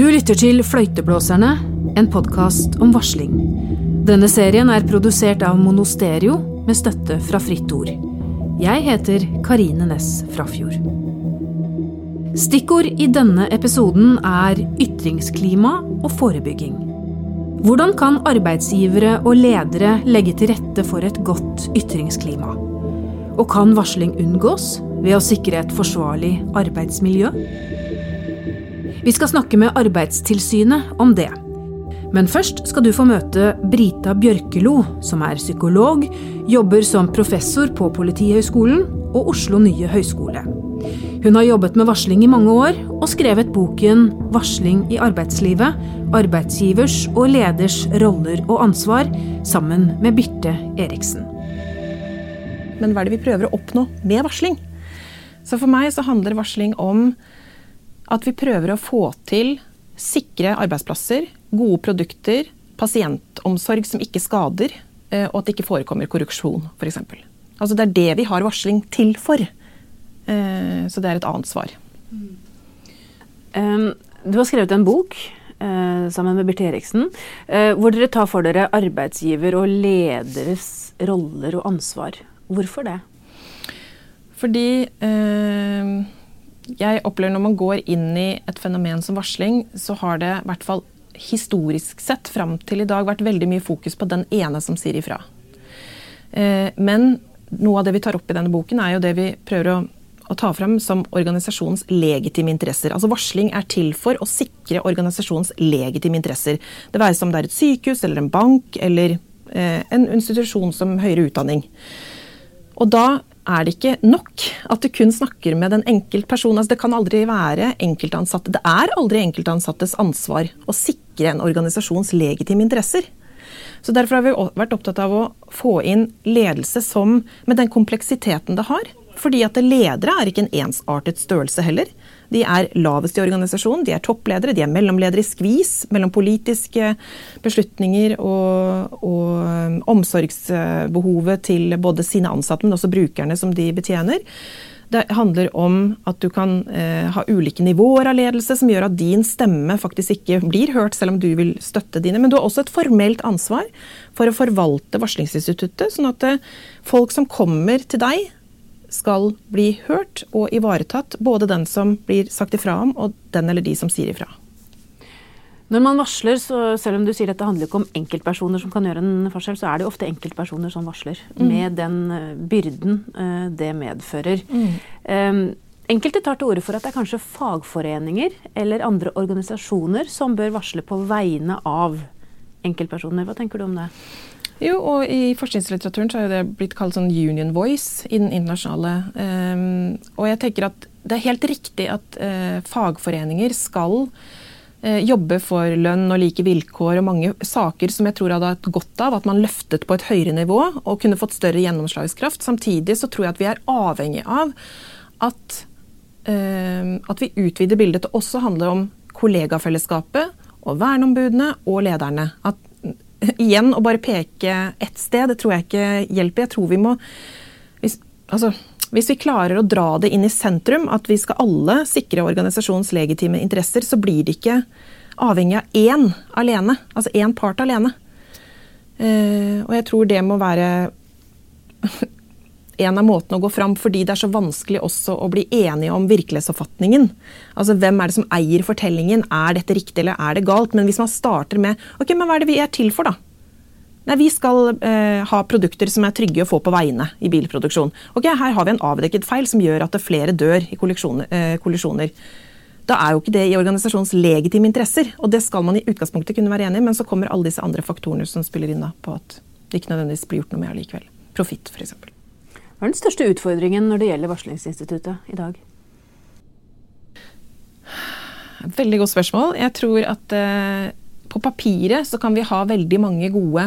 Du lytter til Fløyteblåserne, en podkast om varsling. Denne serien er produsert av Monosterio med støtte fra Fritt Ord. Jeg heter Karine Næss Frafjord. Stikkord i denne episoden er ytringsklima og forebygging. Hvordan kan arbeidsgivere og ledere legge til rette for et godt ytringsklima? Og kan varsling unngås ved å sikre et forsvarlig arbeidsmiljø? Vi skal snakke med Arbeidstilsynet om det. Men først skal du få møte Brita Bjørkelo, som er psykolog, jobber som professor på Politihøgskolen og Oslo nye høgskole. Hun har jobbet med varsling i mange år, og skrevet boken 'Varsling i arbeidslivet arbeidsgivers og leders roller og ansvar', sammen med Birte Eriksen. Men hva er det vi prøver å oppnå med varsling? Så for meg så handler varsling om at vi prøver å få til sikre arbeidsplasser, gode produkter, pasientomsorg som ikke skader, eh, og at det ikke forekommer korrupsjon, f.eks. Altså det er det vi har varsling til for. Eh, så det er et annet svar. Du har skrevet en bok uh, sammen med Birte Eriksen, hvor dere tar for dere arbeidsgiver og lederes roller og ansvar. Hvorfor det? Fordi uh, jeg opplever når man går inn i et fenomen som varsling, så har det i hvert fall historisk sett fram til i dag vært veldig mye fokus på den ene som sier ifra. Men noe av det vi tar opp i denne boken, er jo det vi prøver å å ta frem som organisasjonens legitime interesser. Altså Varsling er til for å sikre organisasjonens legitime interesser. Det være seg om det er et sykehus eller en bank eller eh, en institusjon som høyere utdanning. Og da er det ikke nok at du kun snakker med den enkeltpersonen. Altså det kan aldri være enkeltansatte. Det er aldri enkeltansattes ansvar å sikre en organisasjons legitime interesser. Så Derfor har vi vært opptatt av å få inn ledelse som, med den kompleksiteten det har, fordi at ledere er ikke en ensartet størrelse heller. De er lavest i organisasjonen, de er toppledere, de er mellomledere i skvis mellom politiske beslutninger og, og omsorgsbehovet til både sine ansatte, men også brukerne som de betjener. Det handler om at du kan eh, ha ulike nivåer av ledelse som gjør at din stemme faktisk ikke blir hørt, selv om du vil støtte dine. Men du har også et formelt ansvar for å forvalte varslingsinstituttet, sånn at eh, folk som kommer til deg, skal bli hørt og ivaretatt. Både den som blir sagt ifra om, og den eller de som sier ifra. Når man varsler, så selv om du sier at det handler ikke om enkeltpersoner som kan gjøre en forskjell, så er det ofte enkeltpersoner som varsler. Mm. Med den eh, byrden uh, det medfører. Mm. Um, enkelte tar til orde for at det er kanskje fagforeninger eller andre organisasjoner som bør varsle på vegne av enkeltpersoner. Hva tenker du om det? Jo, og i forskningslitteraturen så har det blitt kalt sånn union voice i den internasjonale. Um, og jeg tenker at det er helt riktig at uh, fagforeninger skal uh, jobbe for lønn og like vilkår og mange saker som jeg tror hadde hatt godt av at man løftet på et høyere nivå og kunne fått større gjennomslagskraft. Samtidig så tror jeg at vi er avhengig av at, uh, at vi utvider bildet til også å handle om kollegafellesskapet og verneombudene og lederne. At igjen å bare peke ett sted, det tror jeg ikke hjelper. Jeg tror vi må hvis, altså, hvis vi klarer å dra det inn i sentrum, at vi skal alle sikre organisasjonens legitime interesser, så blir det ikke avhengig av én alene. Altså én part alene. Uh, og jeg tror det må være en av måtene å gå fram, fordi det er så vanskelig også å bli enige om virkelighetsoppfatningen. Altså hvem er det som eier fortellingen? Er dette riktig eller er det galt? Men hvis man starter med ok, men hva er det vi er til for, da? Nei, Vi skal eh, ha produkter som er trygge å få på veiene i bilproduksjon. Ok, Her har vi en avdekket feil som gjør at det flere dør i eh, kollisjoner. Da er jo ikke det i organisasjonens legitime interesser. Og det skal man i utgangspunktet kunne være enig i, men så kommer alle disse andre faktorene som spiller inn på at det ikke nødvendigvis blir gjort noe med allikevel. Profitt, f.eks. Hva er den største utfordringen når det gjelder varslingsinstituttet i dag? Veldig godt spørsmål. Jeg tror at eh, på papiret så kan vi ha veldig mange gode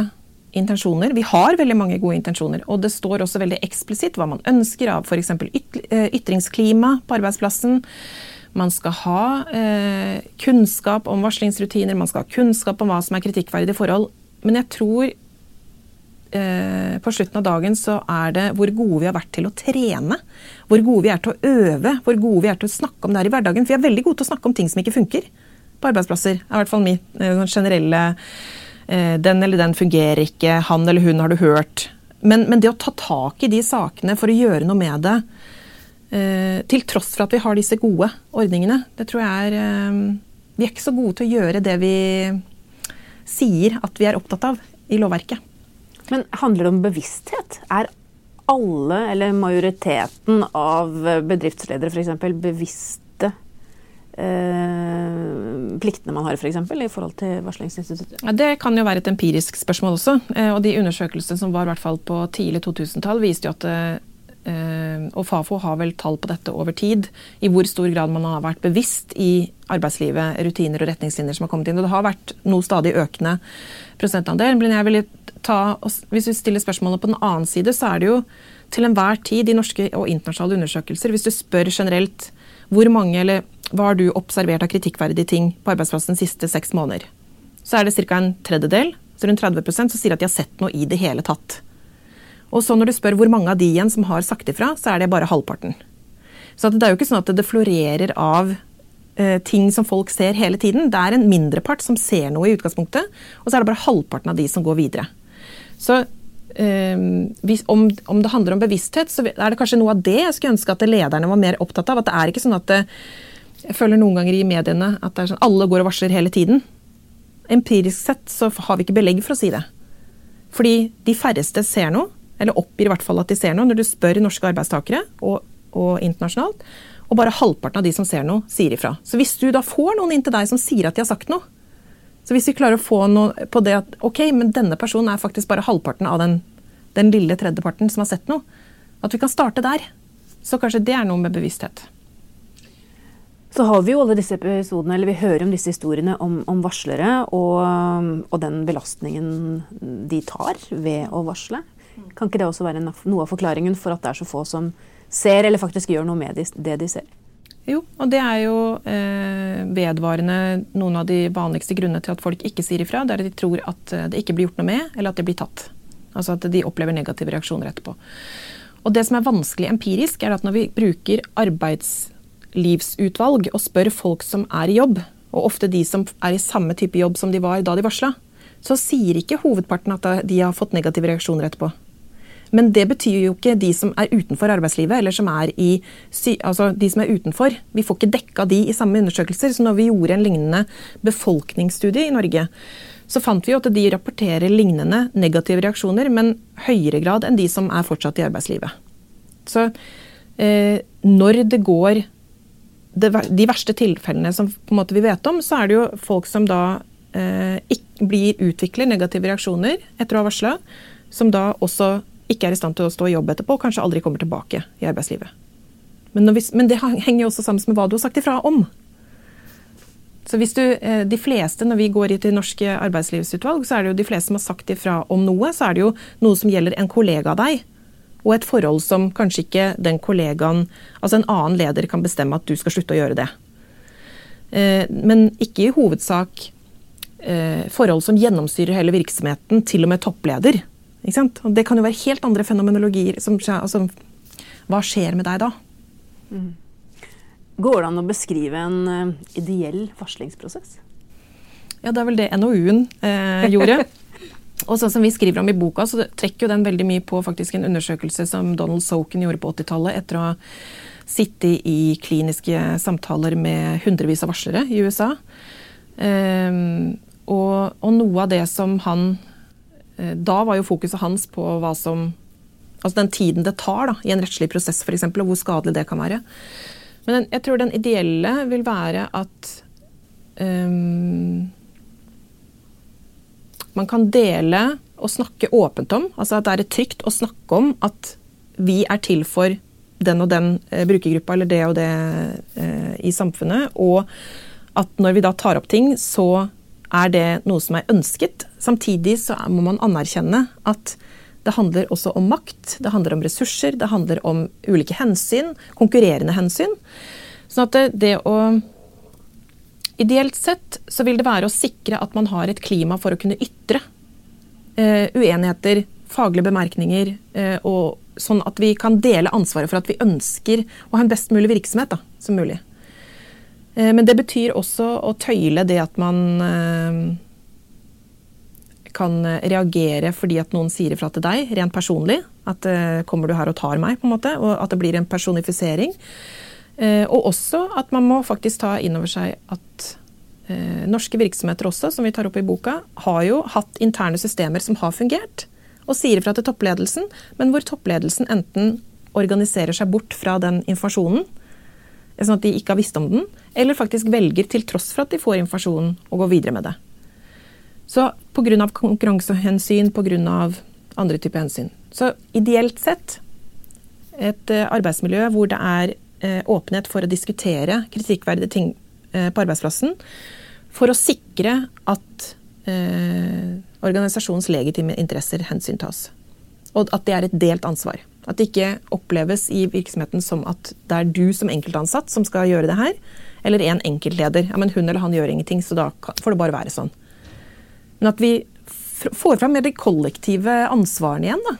intensjoner. Vi har veldig mange gode intensjoner, og det står også veldig eksplisitt hva man ønsker av f.eks. Yt ytringsklima på arbeidsplassen. Man skal ha eh, kunnskap om varslingsrutiner, man skal ha kunnskap om hva som er kritikkverdige forhold. Men jeg tror Eh, på slutten av dagen så er det hvor gode vi har vært til å trene. Hvor gode vi er til å øve, hvor gode vi er til å snakke om det her i hverdagen. For vi er veldig gode til å snakke om ting som ikke funker. på arbeidsplasser. er i hvert fall min eh, sånn generelle eh, Den eller den fungerer ikke, han eller hun har du hørt. Men, men, det å ta tak i de sakene for å gjøre noe med det, til tross for at vi har disse gode ordningene, det tror jeg er Vi er ikke så gode til å gjøre det vi sier at vi er opptatt av i lovverket. Men handler det om bevissthet? Er alle, eller majoriteten av bedriftsledere f.eks. bevisste eh, pliktene man har for eksempel, i forhold til varslingsinstituttet? Ja, det kan jo være et empirisk spørsmål også. Eh, og de undersøkelsene som var hvert fall på tidlig 2000-tall, viste jo at eh, og Fafo har vel tall på dette over tid, i hvor stor grad man har vært bevisst i arbeidslivet, rutiner og retningslinjer som har kommet inn. Og det har vært noe stadig økende prosentandel. Men jeg vil ta, hvis vi stiller spørsmålet på den annen side, så er det jo til enhver tid i norske og internasjonale undersøkelser, hvis du spør generelt hvor mange eller hva har du observert av kritikkverdige ting på arbeidsplassen de siste seks måneder, så er det ca. en tredjedel, så rundt 30 som sier at de har sett noe i det hele tatt. Og så når du spør hvor mange av de igjen som har sagt ifra, så er det bare halvparten. Så det er jo ikke sånn at det florerer av eh, ting som folk ser hele tiden. Det er en mindrepart som ser noe i utgangspunktet, og så er det bare halvparten av de som går videre. Så um, hvis, om, om, det handler om bevissthet, så er det kanskje noe av det jeg skulle ønske at lederne var mer opptatt av. At det er ikke sånn at det, Jeg føler noen ganger i mediene at sånn, alle går og varsler hele tiden. Empirisk sett så har vi ikke belegg for å si det. Fordi de færreste ser noe, eller oppgir i hvert fall at de ser noe, når du spør norske arbeidstakere og, og internasjonalt. Og bare halvparten av de som ser noe, sier ifra. Så hvis du da får noen inn til deg som sier at de har sagt noe, så hvis vi klarer å få noe på det at ok, men denne personen er faktisk bare halvparten av den, den lille tredjeparten som har sett noe, at vi kan starte der, så kanskje det er noe med bevissthet. Så har vi jo alle disse episodene, eller vi hører om disse historiene om, om varslere og, og, den belastningen de tar ved å varsle. Kan ikke det også være noe av forklaringen for at det er så få som ser eller faktisk gjør noe med det de ser? Jo, og det er jo eh, vedvarende noen av de vanligste grunnene til at folk ikke sier ifra. Det er at de tror at eh, det ikke blir gjort noe med, eller at det blir tatt. Altså at de opplever negative reaksjoner etterpå. Og det som er vanskelig empirisk, er at når vi bruker arbeidslivsutvalg og spør folk som er i jobb, og ofte de som er i samme type jobb som de var da de varsla, så sier ikke hovedparten at de har fått negative reaksjoner etterpå. Men det betyr jo ikke de som er utenfor arbeidslivet, eller som er i altså de som er utenfor. Vi får ikke dekka de i samme undersøkelser. Så når vi gjorde en lignende befolkningsstudie i Norge, så fant vi jo at de rapporterer lignende negative reaksjoner, men høyere grad enn de som er fortsatt i arbeidslivet. Så eh, når det går det, de verste tilfellene som vi vet om, så er det jo folk som da eh, ikke blir utvikler negative reaksjoner etter å ha varsla, som da også ikke er i stand til å stå i jobb etterpå, og kanskje aldri kommer tilbake i arbeidslivet. Men, vi, men det henger jo også sammen med hva du har sagt ifra om. Så hvis du, eh, de fleste, Når vi går til norske arbeidslivsutvalg, så er det jo de fleste som har sagt ifra om noe. Så er det jo noe som gjelder en kollega av deg, og et forhold som kanskje ikke den kollegaen Altså en annen leder kan bestemme at du skal slutte å gjøre det. Eh, men ikke i hovedsak eh, forhold som gjennomstyrer hele virksomheten, til og med toppleder. Og det kan jo være helt andre fenomenologier. Som, altså, hva skjer med deg da? Mm. Går det an å beskrive en uh, ideell varslingsprosess? Ja, det er vel det NOU-en eh, gjorde. Og sånn som vi skriver om i boka, så trekker jo den veldig mye på faktisk en undersøkelse som Donald Soken gjorde på 80-tallet etter å ha sittet i kliniske samtaler med hundrevis av varslere i USA. Eh, og, og, noe av det som han da var jo fokuset hans på hva som Altså den tiden det tar da, i en rettslig prosess f.eks., og hvor skadelig det kan være. Men jeg tror den ideelle vil være at um, man kan dele og snakke åpent om. Altså at det er trygt å snakke om at vi er til for den og den eh, brukergruppa eller det og det eh, i samfunnet. Og at når vi da tar opp ting, så er det noe som er ønsket. Samtidig så må man anerkjenne at det handler også om makt, det handler om ressurser, det handler om ulike hensyn, konkurrerende hensyn. Sånn at det, det å Ideelt sett så vil det være å sikre at man har et klima for å kunne ytre uh, uenigheter, faglige bemerkninger, uh, og sånn at vi kan dele ansvaret for at vi ønsker å ha en best mulig virksomhet da, som mulig. Men det betyr også å tøyle det at man kan reagere fordi at noen sier ifra til deg, rent personlig. At kommer du her og tar meg, på en måte. Og at det blir en personifisering. Og også at man må faktisk ta inn over seg at eh, norske virksomheter også, som vi tar opp i boka, har jo hatt interne systemer som har fungert, og sier ifra til toppledelsen, men hvor toppledelsen enten organiserer seg bort fra den informasjonen, sånn at de ikke har visst om den, eller faktisk velger, til tross for at de får informasjonen, å gå videre med det. Så pga. konkurransehensyn, pga. andre typer hensyn. Så ideelt sett et eh, arbeidsmiljø hvor det er eh, åpenhet for å diskutere kritikkverdige ting Eh, på arbeidsplassen for å sikre at eh, organisasjonens legitime interesser hensyntas. Og at det er et delt ansvar. At det ikke oppleves i virksomheten som at det er du som enkeltansatt som skal gjøre det her, eller en enkeltleder. Ja, men hun eller han gjør ingenting, så da får det bare være sånn. Men at vi får fram mer de kollektive ansvarene igjen. da.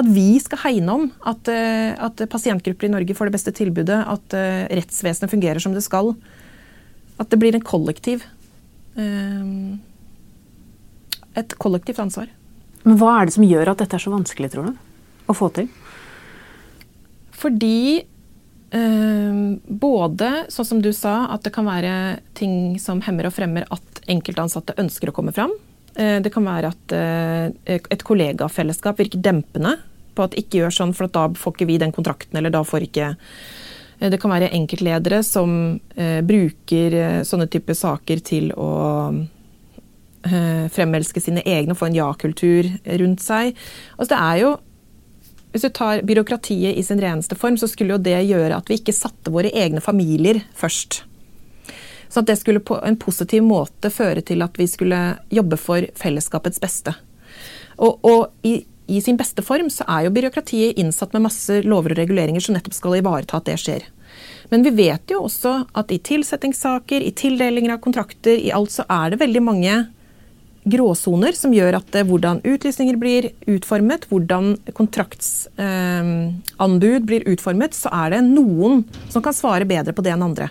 At vi skal hegne om at, eh, at, pasientgrupper i Norge får det beste tilbudet, at rettsvesenet fungerer som det skal. At det blir en kollektiv eh, Et kollektivt ansvar. Men hva er det som gjør at dette er så vanskelig, tror du? Å få til? Fordi eh, både, sånn som du sa, at det kan være ting som hemmer og fremmer at enkeltansatte ønsker å komme fram. Eh, det kan være at eh, et kollegafellesskap virker dempende på at ikke gjør sånn, for da får ikke vi den kontrakten, eller da får ikke Eh, det kan være enkeltledere som eh, bruker eh, sånne typer saker til å eh, fremelske sine egne og få en ja-kultur rundt seg. Altså det er jo hvis du tar byråkratiet i sin reneste form, så skulle jo det gjøre at vi ikke satte våre egne familier først. Så at det skulle på en positiv måte føre til at vi skulle jobbe for fellesskapets beste. Og, og i, i sin beste form så er jo byråkratiet innsatt med masse lover og reguleringer som nettopp skal ivareta at det skjer. Men vi vet jo også at i tilsettingssaker, i tildelinger av kontrakter, i alt så er det veldig mange gråsoner som gjør at eh, hvordan utlysninger blir utformet, hvordan kontraktsanbud eh, blir utformet, så er det noen som kan svare bedre på det enn andre.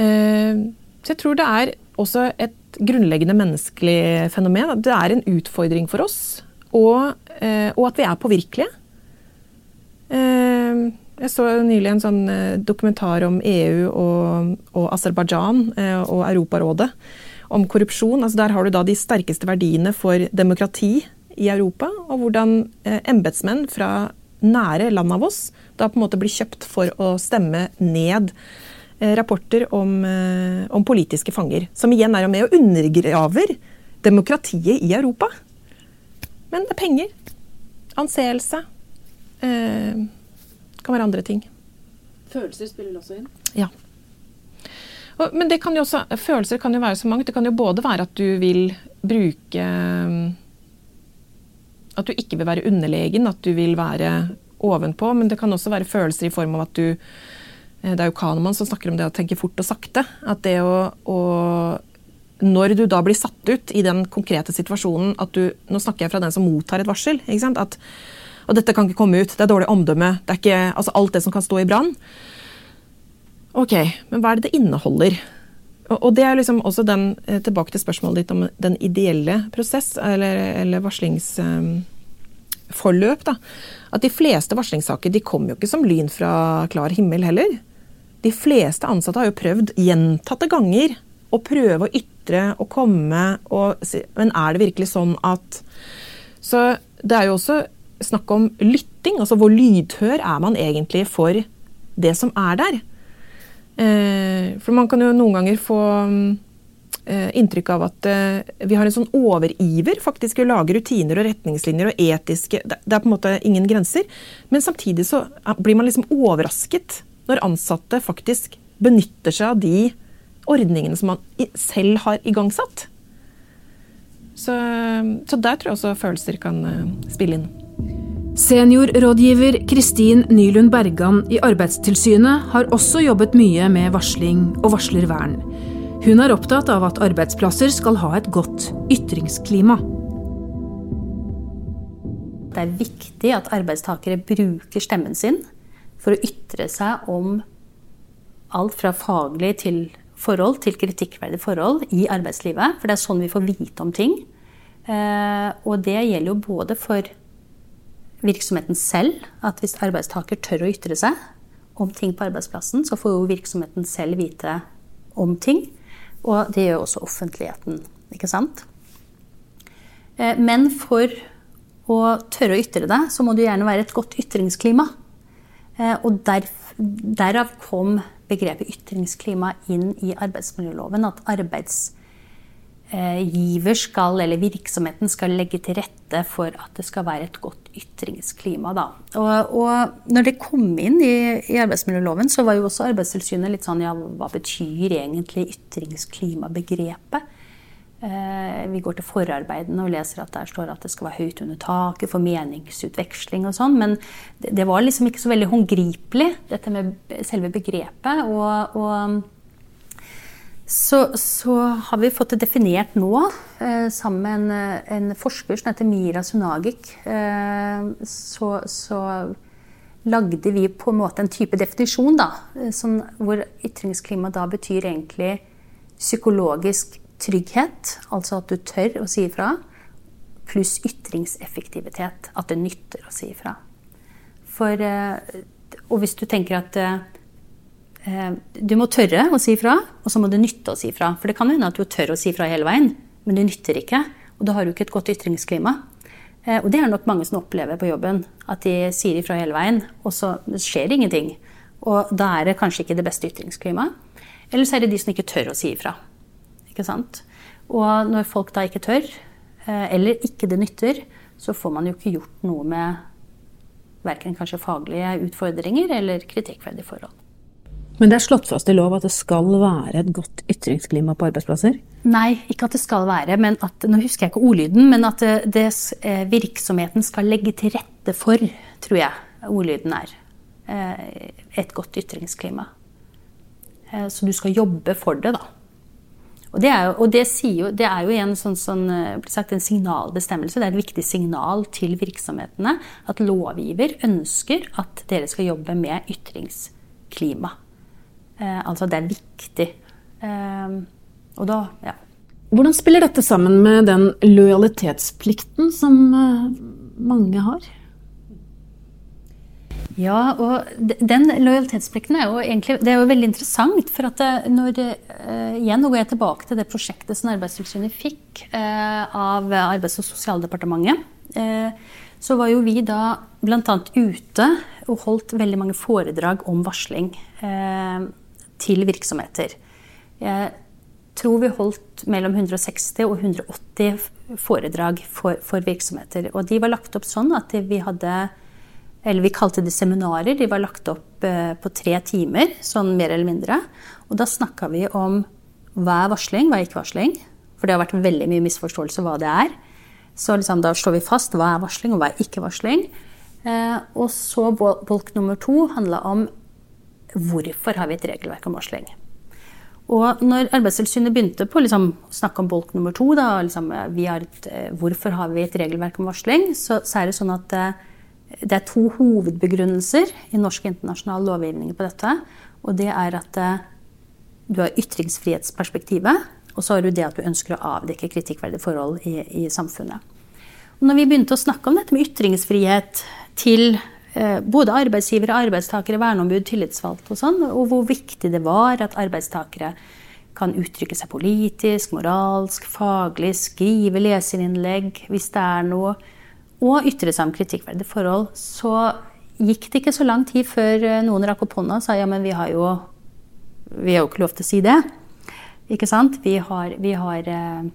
Eh, så jeg tror det er også et grunnleggende menneskelig fenomen. Det er en utfordring for oss og, og at vi er påvirkelige. Jeg så nylig en sånn dokumentar om EU og, og Aserbajdsjan og Europarådet om korrupsjon. Altså der har du da de sterkeste verdiene for demokrati i Europa, og hvordan embetsmenn fra nære land av oss da på en måte blir kjøpt for å stemme ned rapporter om, om politiske fanger. Som igjen er med og undergraver demokratiet i Europa. Men det er penger. Anseelse. Eh, kan være andre ting. Følelser spiller også inn? Ja. Men det kan jo også, følelser kan jo være så mangt. Det kan jo både være at du vil bruke At du ikke vil være underlegen, at du vil være ovenpå. Men det kan også være følelser i form av at du eh, Det er jo Kahneman som snakker om det å tenke fort og sakte. At det å, å når du da blir satt ut i den konkrete situasjonen at du Nå snakker jeg fra den som mottar et varsel. ikke sant, at og dette kan ikke komme ut, det er dårlig omdømme, det er ikke altså alt det som kan stå i brann. Ok, men hva er det det inneholder? Og, det er liksom også den, eh, tilbake til spørsmålet ditt om den ideelle prosess, eller, eller varslingsforløp. Um, da. At de fleste varslingssaker de kommer jo ikke som lyn fra klar himmel heller. De fleste ansatte har jo prøvd gjentatte ganger å prøve å ytre og komme og si Men er det virkelig sånn at Så det er jo også snakk om lytting. Altså hvor lydhør er man egentlig for det som er der? Eh, for man kan jo noen ganger få eh, inntrykk av at eh, vi har en sånn overiver faktisk å lage rutiner og retningslinjer og etiske Det er på en måte ingen grenser. Men samtidig så blir man liksom overrasket når ansatte faktisk benytter seg av de ordningene som man selv har igangsatt. Så, så der tror jeg også følelser kan spille inn. Seniorrådgiver Kristin Nylund Bergan i Arbeidstilsynet har også jobbet mye med varsling og varslervern. Hun er opptatt av at arbeidsplasser skal ha et godt ytringsklima. Det er viktig at arbeidstakere bruker stemmen sin for å ytre seg om alt fra faglig til forhold til kritikkverdige forhold i arbeidslivet. For det er sånn vi får vite om ting. Eh, og det gjelder jo både for virksomheten selv, at hvis arbeidstaker tør å ytre seg om ting på arbeidsplassen, så får jo virksomheten selv vite om ting. Og det gjør også offentligheten, ikke sant? Eh, men for å tørre å ytre det, så må det gjerne være et godt ytringsklima. Eh, og derav kom begrepet ytringsklima inn i arbeidsmiljøloven. At arbeidsgiver skal, eller virksomheten skal legge til rette for at det skal være et godt ytringsklima. Da. Og, og når det kom inn i, i, arbeidsmiljøloven, så var jo også Arbeidstilsynet litt sånn ja, hva betyr egentlig ytringsklima-begrepet? Eh, vi går til forarbeidene og leser at der står at det skal være høyt under taket for meningsutveksling og sånn. Men det var liksom ikke så veldig håndgripelig, dette med selve begrepet. Og, og så, så, har vi fått det definert nå, eh, sammen med en, en, forsker som heter Mira Sunagic. Eh, så, så, lagde vi på en måte en type definisjon, da, som, hvor ytringsklima da betyr egentlig psykologisk trygghet, altså at du tør å si ifra, pluss ytringseffektivitet, at det nytter å si ifra. For, eh, og hvis du tenker at eh, du må tørre å si ifra, og så må det nytte å si ifra. For det kan hende at du tør å si ifra hele veien, men det nytter ikke. Og da har du ikke et godt ytringsklima. Eh, og det er nok mange som opplever på jobben. At de sier ifra hele veien, og så skjer ingenting. Og da er det kanskje ikke det beste ytringsklimaet. Eller så er det de som ikke tør å si ifra. Ikke sant? Og når folk da ikke tør, eh, eller ikke det nytter, så får man jo ikke gjort noe med verken kanskje faglige utfordringer eller kritikkverdige forhold. Men det er slått fast i lov at det skal være et godt ytringsklima på arbeidsplasser? Nei, ikke at det skal være, men at Nå husker jeg ikke ordlyden, men at det, det, eh, virksomheten skal legge til rette for, tror jeg ordlyden er. Eh, et godt ytringsklima. Så du skal jobbe for det, da. Og det er jo, og det jo, det er jo en, sånn, sånn, eh, sagt, en signalbestemmelse. Det er et viktig signal til virksomhetene at lovgiver ønsker at dere skal jobbe med ytringsklima. Eh, altså det er viktig. Eh, og da, ja. Hvordan spiller dette sammen med den lojalitetsplikten som eh, mange har? Ja, og den lojalitetsplikten er jo egentlig det er jo veldig interessant. For at eh, når uh, Igjen nå går jeg tilbake til det prosjektet som Arbeidstilsynet fikk av Arbeids- og sosialdepartementet. Så var jo vi da bl.a. ute og holdt veldig mange foredrag om varsling til virksomheter. Jeg tror vi holdt mellom 160 og 180 foredrag for, for virksomheter. Og de var lagt opp sånn at vi hadde eller vi kalte det seminarer. De var lagt opp eh, på tre timer, sånn mer eller mindre. Og da snakka vi om hva er varsling, hva er ikke varsling. For det har vært veldig mye misforståelse hva det er. Så liksom, da slår vi fast hva er varsling, og hva er ikke varsling. Eh, og så bolk nummer to handla om hvorfor har vi et regelverk om varsling. Og når Arbeidstilsynet begynte på liksom, å snakke om bolk nummer to, da, liksom, har et, eh, hvorfor har vi et regelverk om varsling, så, så er det sånn at eh, det er to hovedbegrunnelser i norsk internasjonal lovgivning på dette. Og det er at eh, du har ytringsfrihetsperspektivet, og så har du det at du ønsker å avdekke kritikkverdige forhold i, i samfunnet. Og når vi begynte å snakke om dette med ytringsfrihet til eh, både arbeidsgivere, arbeidstakere, verneombud, tillitsvalgte og sånn, og hvor viktig det var at arbeidstakere kan uttrykke seg politisk, moralsk, faglig, skrive leserinnlegg hvis det er noe og ytre seg om kritikkverdige forhold, så gikk det ikke så lang tid før eh, noen rakk opp hånda og sa ja, men vi har jo, vi har jo ikke lov til å si det. Ikke sant? Vi har, vi har eh,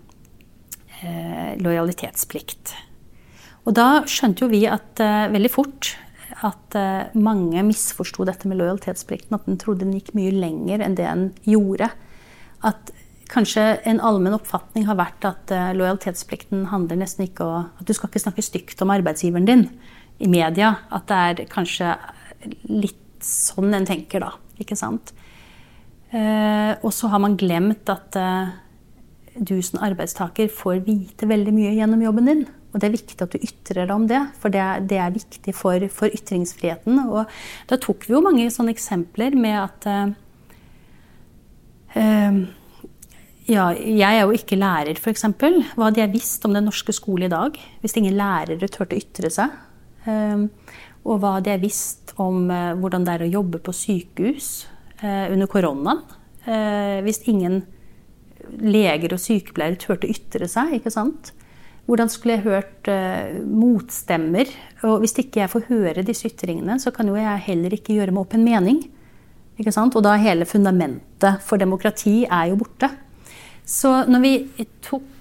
eh, lojalitetsplikt. Og da skjønte jo vi at eh, veldig fort at eh, mange misforsto dette med lojalitetsplikten. At den trodde den gikk mye lenger enn det den gjorde. At Kanskje en allmenn oppfatning har vært at uh, lojalitetsplikten handler nesten ikke om At du skal ikke snakke stygt om arbeidsgiveren din i media. At det er kanskje litt sånn en tenker, da. Ikke sant? Uh, og så har man glemt at du som arbeidstaker får vite veldig mye gjennom jobben din. Og det er viktig at du ytrer deg om det, for det, det er viktig for, for, ytringsfriheten. Og da tok vi jo mange sånne eksempler med at Um, ja, jeg er jo ikke lærer, f.eks. Hva hadde jeg visst om den norske skole i dag hvis ingen lærere turte å ytre seg? Um, og hva hadde jeg visst om uh, hvordan det er å jobbe på sykehus uh, under koronaen? Uh, hvis ingen leger og sykepleiere turte å ytre seg, ikke sant? Hvordan skulle jeg hørt motstemmer? Og hvis ikke jeg får høre disse ytringene, så kan jo jeg heller ikke gjøre meg opp en mening. Ikke sant? Og da hele fundamentet for demokrati er jo borte. Så når vi tok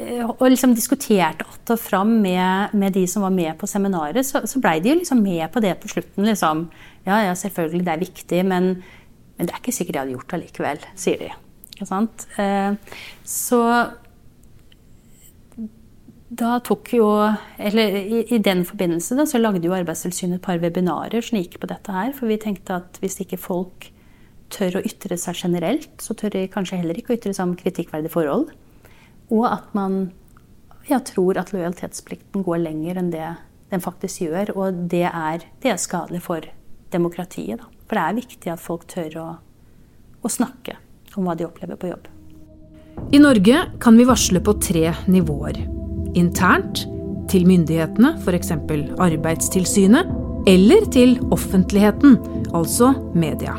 Eh, og liksom diskuterte att og fram med, med, de som var med på seminaret, så, så blei de jo liksom med på det på slutten. Liksom. Ja, ja, selvfølgelig, det er viktig, men, men det er ikke sikkert de hadde gjort det likevel, sier de. Ikke sant? Uh, så da tok jo Eller i, i den forbindelse da, så lagde jo Arbeidstilsynet et par webinarer som gikk på dette her. For vi tenkte at hvis ikke folk tør å ytre seg generelt, så tør de kanskje heller ikke å ytre seg om kritikkverdige forhold. Og at man ja, tror at lojalitetsplikten går lenger enn det den faktisk gjør. Og det er, det er skadelig for demokratiet. Da. For det er viktig at folk tør å, å snakke om hva de opplever på jobb. I Norge kan vi varsle på tre nivåer. Internt, til myndighetene, f.eks. Arbeidstilsynet, eller til offentligheten, altså media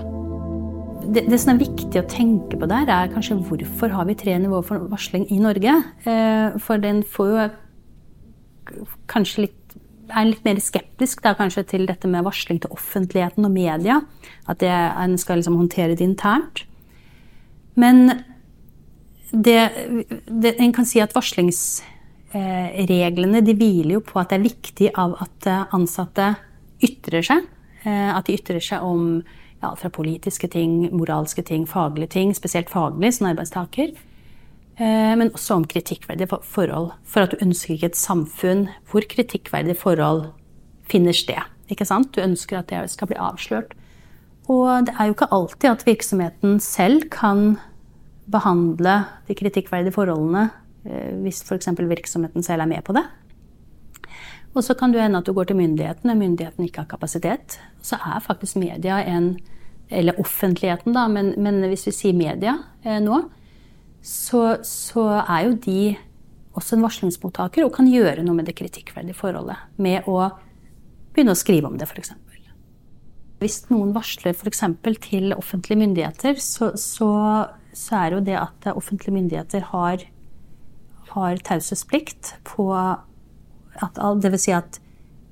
det, det, som er viktig å tenke på der, er kanskje hvorfor har vi tre nivåer for varsling i Norge? Eh, for den får jo kanskje litt er litt mer skeptisk da, kanskje til dette med varsling til offentligheten og media. At en skal liksom håndtere det internt. Men det, det, en kan si at varslingsreglene de hviler jo på at det er viktig av at ansatte ytrer seg. Eh, at de ytrer seg om ja, fra politiske ting, moralske ting, faglige ting, spesielt faglig som arbeidstaker. Eh, men også om kritikkverdige forhold. For at du ønsker ikke et samfunn hvor kritikkverdige forhold finner sted. Ikke sant? Du ønsker at det skal bli avslørt. Og det er jo ikke alltid at virksomheten selv kan behandle de kritikkverdige forholdene eh, hvis f.eks. virksomheten selv er med på det. Og så kan det hende at du går til myndighetene, og myndighetene ikke har kapasitet. Så er faktisk media en Eller offentligheten, da, men, men hvis vi sier media eh, nå, så, så, er jo de også en varslingsmottaker og kan gjøre noe med det kritikkverdige forholdet. Med å begynne å skrive om det, f.eks. Hvis noen varsler f.eks. til offentlige myndigheter, så, så, så, er jo det at offentlige myndigheter har, har taushetsplikt på at, det vil si at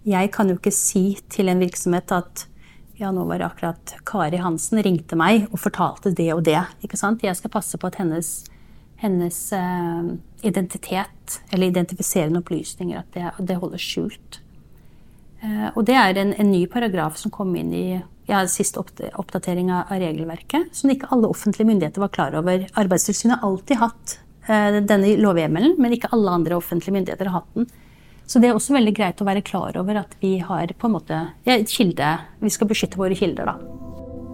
jeg kan jo ikke si til en virksomhet at ja, nå var det akkurat Kari Hansen ringte meg og fortalte det og det. ikke sant? Jeg skal passe på at hennes, hennes uh, identitet, eller identifiserende opplysninger, at det, det holdes skjult. Uh, og det er en, en, ny paragraf som kom inn i ja, siste oppdatering av regelverket, som ikke alle offentlige myndigheter var klar over. Arbeidstilsynet har alltid hatt denne lovhjemmelen, men ikke alle andre offentlige myndigheter har hatt den. Så det er også veldig greit å være klar over at vi har på en måte ja, et kilde Vi skal beskytte våre kilder, da.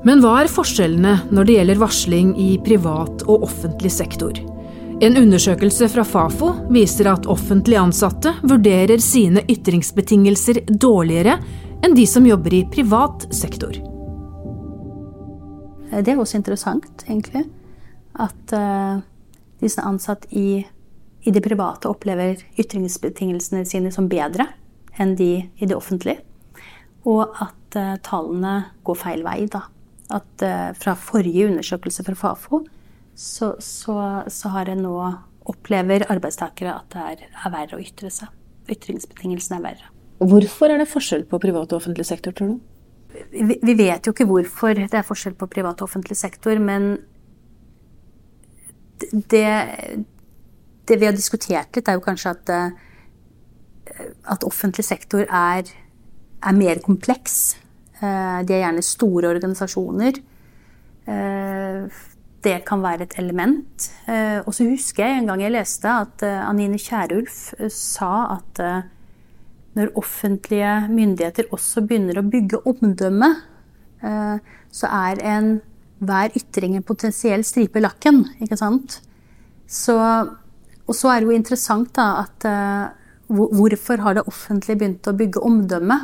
Men hva er forskjellene når det gjelder varsling i privat og offentlig sektor? En undersøkelse fra Fafo viser at offentlig ansatte vurderer sine ytringsbetingelser dårligere enn de som jobber i privat sektor. Det er også interessant, egentlig. At som er ansatt i i det private opplever ytringsbetingelsene sine som bedre enn de i det offentlige. Og at uh, tallene går feil vei. Da. At uh, fra forrige undersøkelse fra Fafo så, så, så har en nå opplever arbeidstakere at det er, er, verre å ytre seg. Ytringsbetingelsene er verre. Hvorfor er det forskjell på privat og offentlig sektor, tror du? Vi, vi vet jo ikke hvorfor det er forskjell på privat og offentlig sektor, men det, det vi har diskutert litt, er jo kanskje at, eh, at offentlig sektor er, er, mer kompleks. Eh, de er gjerne store organisasjoner. Eh, det kan være et element. Og så husker jeg en gang jeg leste at Anine Kierulf sa at når offentlige myndigheter også begynner å bygge omdømme, så er en hver ytring en potensiell stripe lakken. Ikke sant? Så og så er det jo interessant da at uh, hvorfor har det offentlige begynt å bygge omdømme?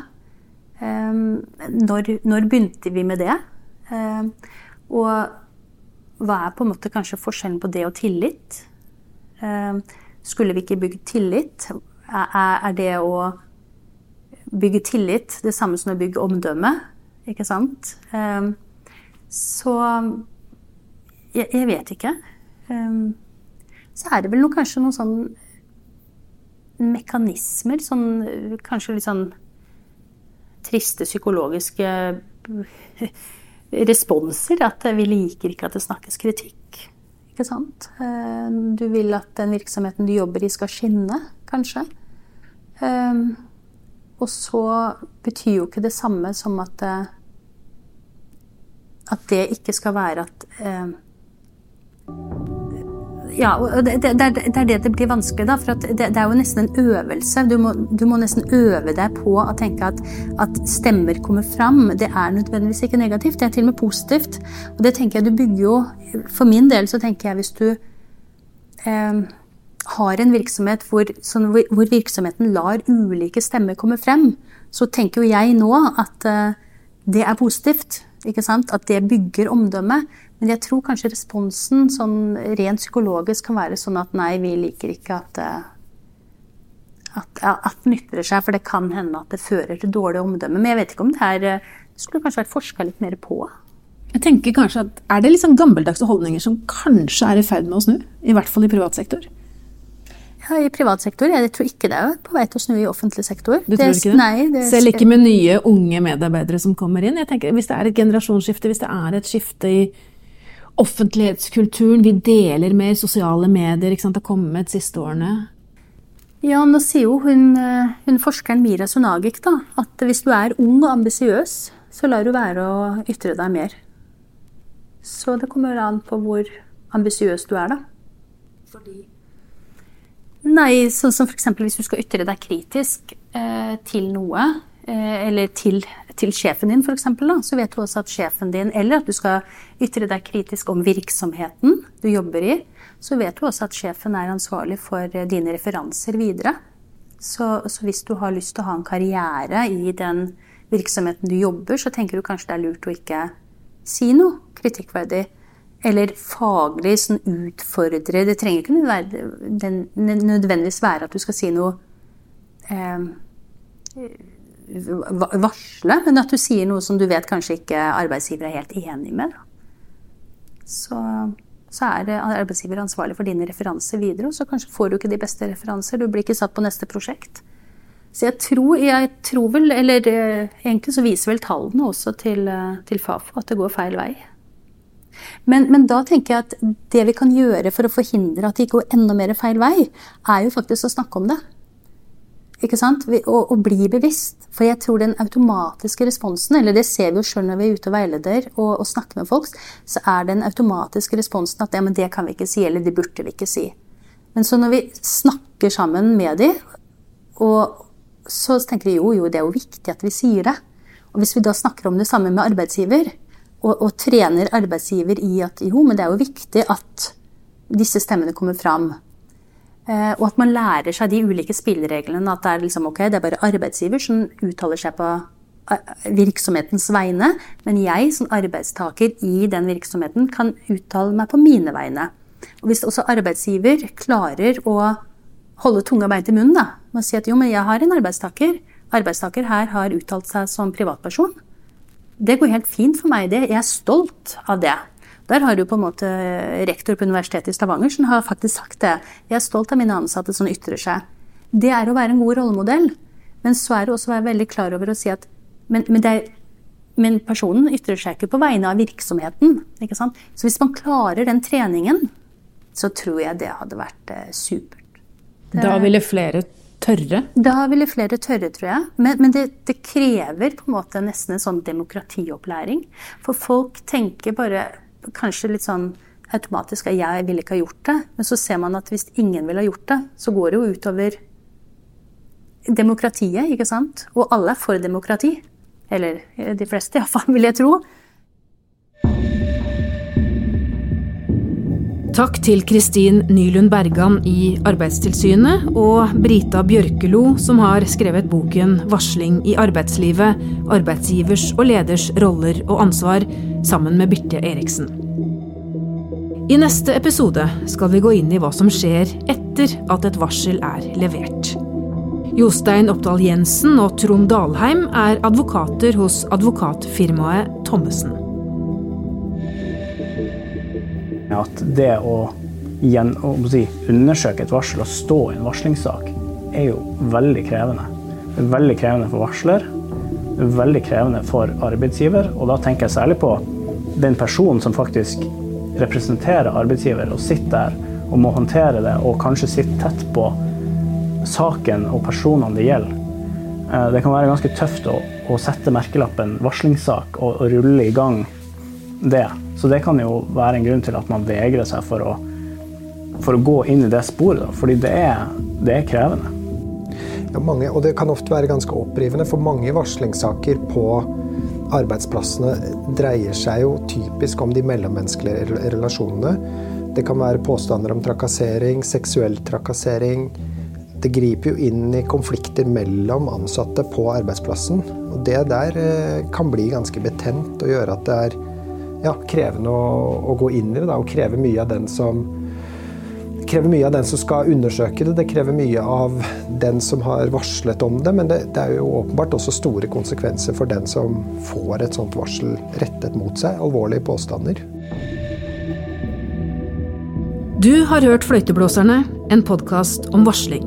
Um, når, når, begynte vi med det? Um, og hva er på en måte kanskje forskjellen på det og tillit? Um, skulle vi ikke bygge tillit? Er det å bygge tillit det samme som å bygge omdømme? Ikke sant? Eh, så jeg, jeg vet ikke. Så er det vel noe, kanskje noen sånn mekanismer, sånn kanskje litt sånn triste psykologiske responser. At vi liker ikke at det snakkes kritikk. Ikke sant? Eh, du vil at den virksomheten du jobber i skal skinne, kanskje. Eh, og så betyr jo ikke det samme som at eh, at det ikke skal være at ja, og det, det, det, er det det blir vanskelig, da. For det, er jo nesten en øvelse. Du må, du må nesten øve deg på å tenke at, at, stemmer kommer fram. Det er nødvendigvis ikke negativt, det er til og med positivt. Og det tenker jeg du bygger jo For min del så tenker jeg hvis du eh, har en virksomhet hvor, sånn, hvor, virksomheten lar ulike stemmer komme frem, så tenker jo jeg nå at eh, det er positivt. Ikke sant? At det bygger omdømme. Men jeg tror kanskje responsen sånn rent psykologisk kan være sånn at nei, vi liker ikke at eh, at, at ytrer seg, for det kan hende at det fører til dårlig omdømme. Men jeg vet ikke om det er eh, Det skulle kanskje vært forska litt mer på. Jeg tenker kanskje at Er det liksom gammeldagse holdninger som kanskje er i ferd med å snu? I hvert fall i privat sektor? I privat sektor. Jeg tror ikke det er på vei til å snu i offentlig sektor. Du tror ikke det? Nei, det Selv ikke med nye, unge medarbeidere som kommer inn? Jeg tenker Hvis det er et generasjonsskifte, hvis det er et skifte i offentlighetskulturen. Vi deler mer sosiale medier. ikke sant, Det har kommet de siste årene. Ja, nå sier jo hun, eh, hun forskeren Mira Sonagik da, at hvis du er ung og ambisiøs, så lar du være å ytre deg mer. Så det kommer an på hvor ambisiøs du er, da. Fordi Nei, sånn som f.eks. hvis du skal ytre deg kritisk eh, til noe, eh, eller til til sjefen din, f.eks., så vet du også at sjefen din, eller at du skal ytre deg kritisk om virksomheten du jobber i, så vet du også at sjefen er ansvarlig for eh, dine referanser videre. Så, så, hvis du har lyst til å ha en karriere i den virksomheten du jobber, så tenker du kanskje det er lurt å ikke si noe kritikkverdig. Eller faglig sånn utfordre Det trenger ikke nødvendigvis være at du skal si noe eh, varsle, men at du sier noe som du vet kanskje ikke arbeidsgiver er helt enig med. Så, så er arbeidsgiver ansvarlig for dine referanser videre, og så kanskje får du ikke de beste referanser. Du blir ikke satt på neste prosjekt. Så jeg tror, jeg tror vel, eller eh, egentlig så viser vel tallene også til, eh, til Fafo at det går feil vei. Men, men, da tenker jeg at det vi kan gjøre for å forhindre at det går enda mer feil vei, er jo faktisk å snakke om det. Ikke sant? Og, og, bli bevisst. For jeg tror den automatiske responsen, eller det ser vi jo sjøl når vi er ute og veileder og, og, snakker med folk, så er den automatiske responsen at ja, men det kan vi ikke si, eller det burde vi ikke si. Men så når vi snakker sammen med dem, og så tenker de jo, jo, det er jo viktig at vi sier det. Og hvis vi da snakker om det samme med arbeidsgiver, og, og trener arbeidsgiver i at jo, men det er jo viktig at disse stemmene kommer fram. Eh, og at man lærer seg de ulike spillereglene. At det er, liksom, okay, det er bare arbeidsgiver som uttaler seg på eh, virksomhetens vegne, men jeg som arbeidstaker i den virksomheten kan uttale meg på mine vegne. Og hvis også arbeidsgiver klarer å holde tunga beint i munnen da, og si at jo, men jeg har en arbeidstaker, arbeidstaker her har uttalt seg som privatperson. Det går helt fint for meg, det. Jeg er stolt av det. Der har du på en måte rektor på Universitetet i Stavanger som har faktisk sagt det. Jeg er stolt av mine ansatte som ytrer seg. Det er å være en god rollemodell. Men så er det også å være veldig klar over å si at men, men, er, men personen ytrer seg ikke på vegne av virksomheten. ikke sant? Så hvis man klarer den treningen, så tror jeg det hadde vært eh, supert. Det, da ville flere tørre? Da ville flere tørre, tror jeg. Men, men det, det, krever på en måte nesten en sånn demokratiopplæring. For folk tenker bare kanskje litt sånn automatisk at jeg ville ikke ha gjort det. Men så ser man at hvis ingen ville ha gjort det, så går det jo utover demokratiet, ikke sant? Og alle er for demokrati. Eller de fleste iallfall, vil jeg tro. Takk til Kristin Nylund Bergan i Arbeidstilsynet og Brita Bjørkelo, som har skrevet boken 'Varsling i arbeidslivet arbeidsgivers og leders roller og ansvar', sammen med Birte Eriksen. I neste episode skal vi gå inn i hva som skjer etter at et varsel er levert. Jostein Oppdal Jensen og Trond Dalheim er advokater hos advokatfirmaet Thommessen. At det å, gjen, å si, undersøke et varsel og stå i en varslingssak, er jo veldig krevende. Det er veldig krevende for varsler, det er veldig krevende for arbeidsgiver, og da tenker jeg særlig på den personen som faktisk representerer arbeidsgiver og sitter der og må håndtere det, og kanskje sitte tett på saken og personene det gjelder. Eh, det kan være ganske tøft å, å sette merkelappen varslingssak og, og, rulle i gang det. Så det kan jo være en grunn til at man vegrer seg for å, for å gå inn i det sporet. Da. Fordi det er, det er krevende. Ja, mange, og det kan ofte være ganske opprivende, for mange varslingssaker på arbeidsplassene dreier seg jo typisk om de mellommenneskelige relasjonene. Det kan være påstander om trakassering, seksuell trakassering. Det griper jo inn i konflikter mellom ansatte på arbeidsplassen. Og det der eh, kan bli ganske betent og gjøre at det er ja, krevende å, å, gå inn i det. Og krever mye av den som krever mye av den som skal undersøke det, det krever mye av den som har varslet om det, men det, det, er jo åpenbart også store konsekvenser for den som får et sånt varsel rettet mot seg. Alvorlige påstander. Du har hørt Fløyteblåserne, en podkast om varsling.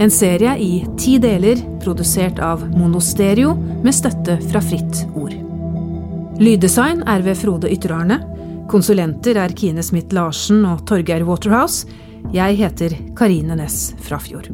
En serie i ti deler, produsert av Monostereo med støtte fra Fritt Ord. Lyddesign er ved Frode Ytterarne. Konsulenter er Kine Smith Larsen og Torgeir Waterhouse. Jeg heter Karine Næss Frafjord.